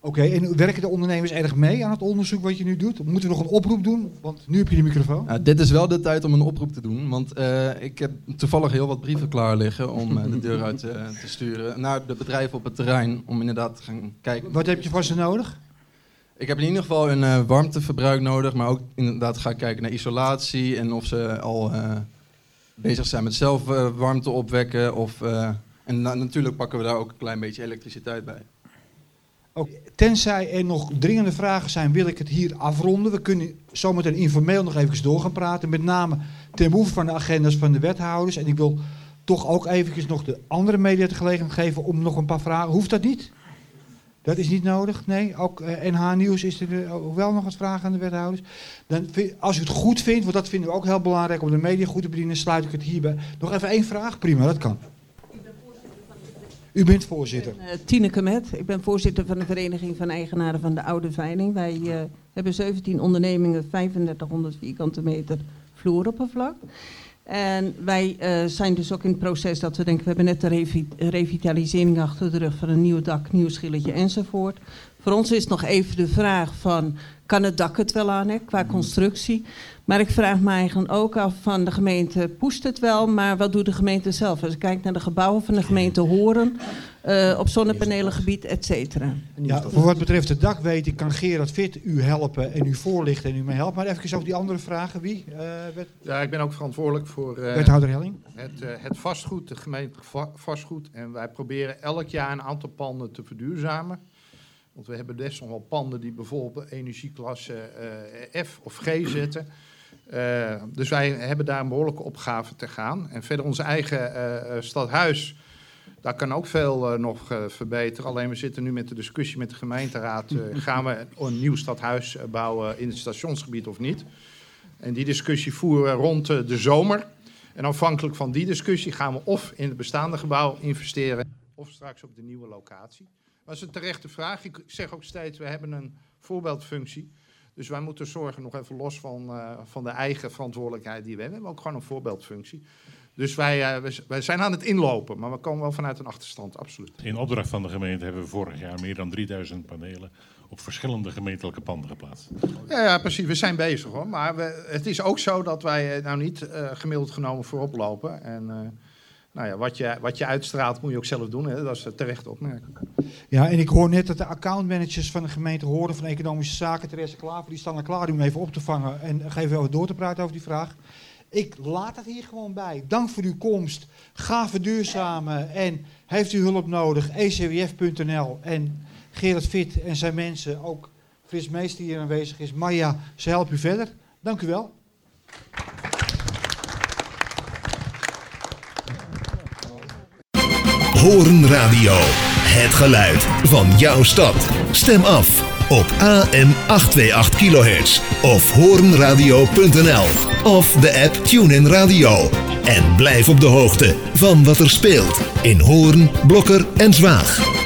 Oké, en werken de ondernemers erg mee aan het onderzoek wat je nu doet? Moeten we nog een oproep doen? Want nu heb je de microfoon. Nou, dit is wel de tijd om een oproep te doen, want eh, ik heb toevallig heel wat brieven klaar liggen om eh, de deur uit eh, te sturen naar de bedrijven op het terrein om inderdaad te gaan kijken. Wat heb je van ze nodig? Ik heb in ieder geval een warmteverbruik nodig, maar ook inderdaad ga ik kijken naar isolatie en of ze al bezig zijn met zelf warmte opwekken. Of, en na- natuurlijk pakken we daar ook een klein beetje elektriciteit bij. Ook, tenzij er nog dringende vragen zijn, wil ik het hier afronden. We kunnen zometeen informeel nog even door gaan praten. Met name ten behoeve van de agendas van de wethouders. En ik wil toch ook eventjes nog de andere media de gelegenheid geven om nog een paar vragen. Hoeft dat niet? Dat is niet nodig, nee. Ook eh, NH Nieuws is er eh, ook wel nog wat vragen aan de wethouders. Dan, als u het goed vindt, want dat vinden we ook heel belangrijk om de media goed te bedienen, sluit ik het hierbij. Nog even één vraag? Prima, dat kan. U bent voorzitter. Uh, Tineke Met, ik ben voorzitter van de Vereniging van Eigenaren van de Oude Veiling. Wij eh, hebben 17 ondernemingen, 3500 vierkante meter vloeroppervlak. En wij eh, zijn dus ook in het proces dat we denken, we hebben net de revi- revitalisering achter de rug van een nieuw dak, nieuw schilletje enzovoort. Voor ons is nog even de vraag van, kan het dak het wel aan, hè, qua constructie? Maar ik vraag me eigenlijk ook af van de gemeente, poest het wel, maar wat doet de gemeente zelf? Als ik kijk naar de gebouwen van de gemeente Horen, eh, op zonnepanelengebied, et cetera. Ja, voor wat betreft het dak weet ik, kan Gerard Fit u helpen en u voorlichten en u mij helpen. Maar even over die andere vragen. Wie? Eh, wet- Ja, ik ben ook verantwoordelijk voor eh, Wethouder Helling. Het, eh, het vastgoed, de gemeente va- vastgoed. En wij proberen elk jaar een aantal panden te verduurzamen. Want we hebben best nog wel panden die bijvoorbeeld energieklasse eh, F of G zitten. Eh, dus wij hebben daar een behoorlijke opgave te gaan. En verder onze eigen eh, eh, stadhuis, daar kan ook veel nog verbeteren. Alleen we zitten nu met de discussie met de gemeenteraad. [laughs] gaan we een nieuw stadhuis bouwen in het stationsgebied of niet? En die discussie voeren we rond de zomer. En afhankelijk van die discussie gaan we of in het bestaande gebouw investeren... of straks op de nieuwe locatie. Dat is een terechte vraag. Ik zeg ook steeds, we hebben een voorbeeldfunctie. Dus wij moeten zorgen, nog even los van, eh, van de eigen verantwoordelijkheid die we hebben. We hebben ook gewoon een voorbeeldfunctie. Dus wij, eh, wij, zijn aan het inlopen, maar we komen wel vanuit een achterstand, absoluut. In opdracht van de gemeente hebben we vorig jaar meer dan 3000 panelen op verschillende gemeentelijke panden geplaatst. Ja, ja, precies. We zijn bezig hoor. Maar we, het is ook zo dat wij eh, nou niet gemiddeld genomen voorop lopen. En nou ja, wat, je, wat je uitstraalt moet je ook zelf doen. Hè? Dat is terecht opmerking. Ja, en ik hoor net dat de accountmanagers van de gemeente Horen van Economische Zaken, Therese Klaver, die staan er klaar om even op te vangen en even over door te praten over die vraag. Ik laat het hier gewoon bij. Dank voor uw komst. Ga verduurzamen en heeft u hulp nodig? Ecwf.nl en Gerard Fit en zijn mensen, ook Frits Meester die hier aanwezig is. Maya, ze helpen u verder. Dank u wel. Horen Radio. Het geluid van jouw stad. Stem af op AM 828 kHz of horenradio.nl of de app TuneIn Radio. En blijf op de hoogte van wat er speelt in Hoorn, Blokker en Zwaag.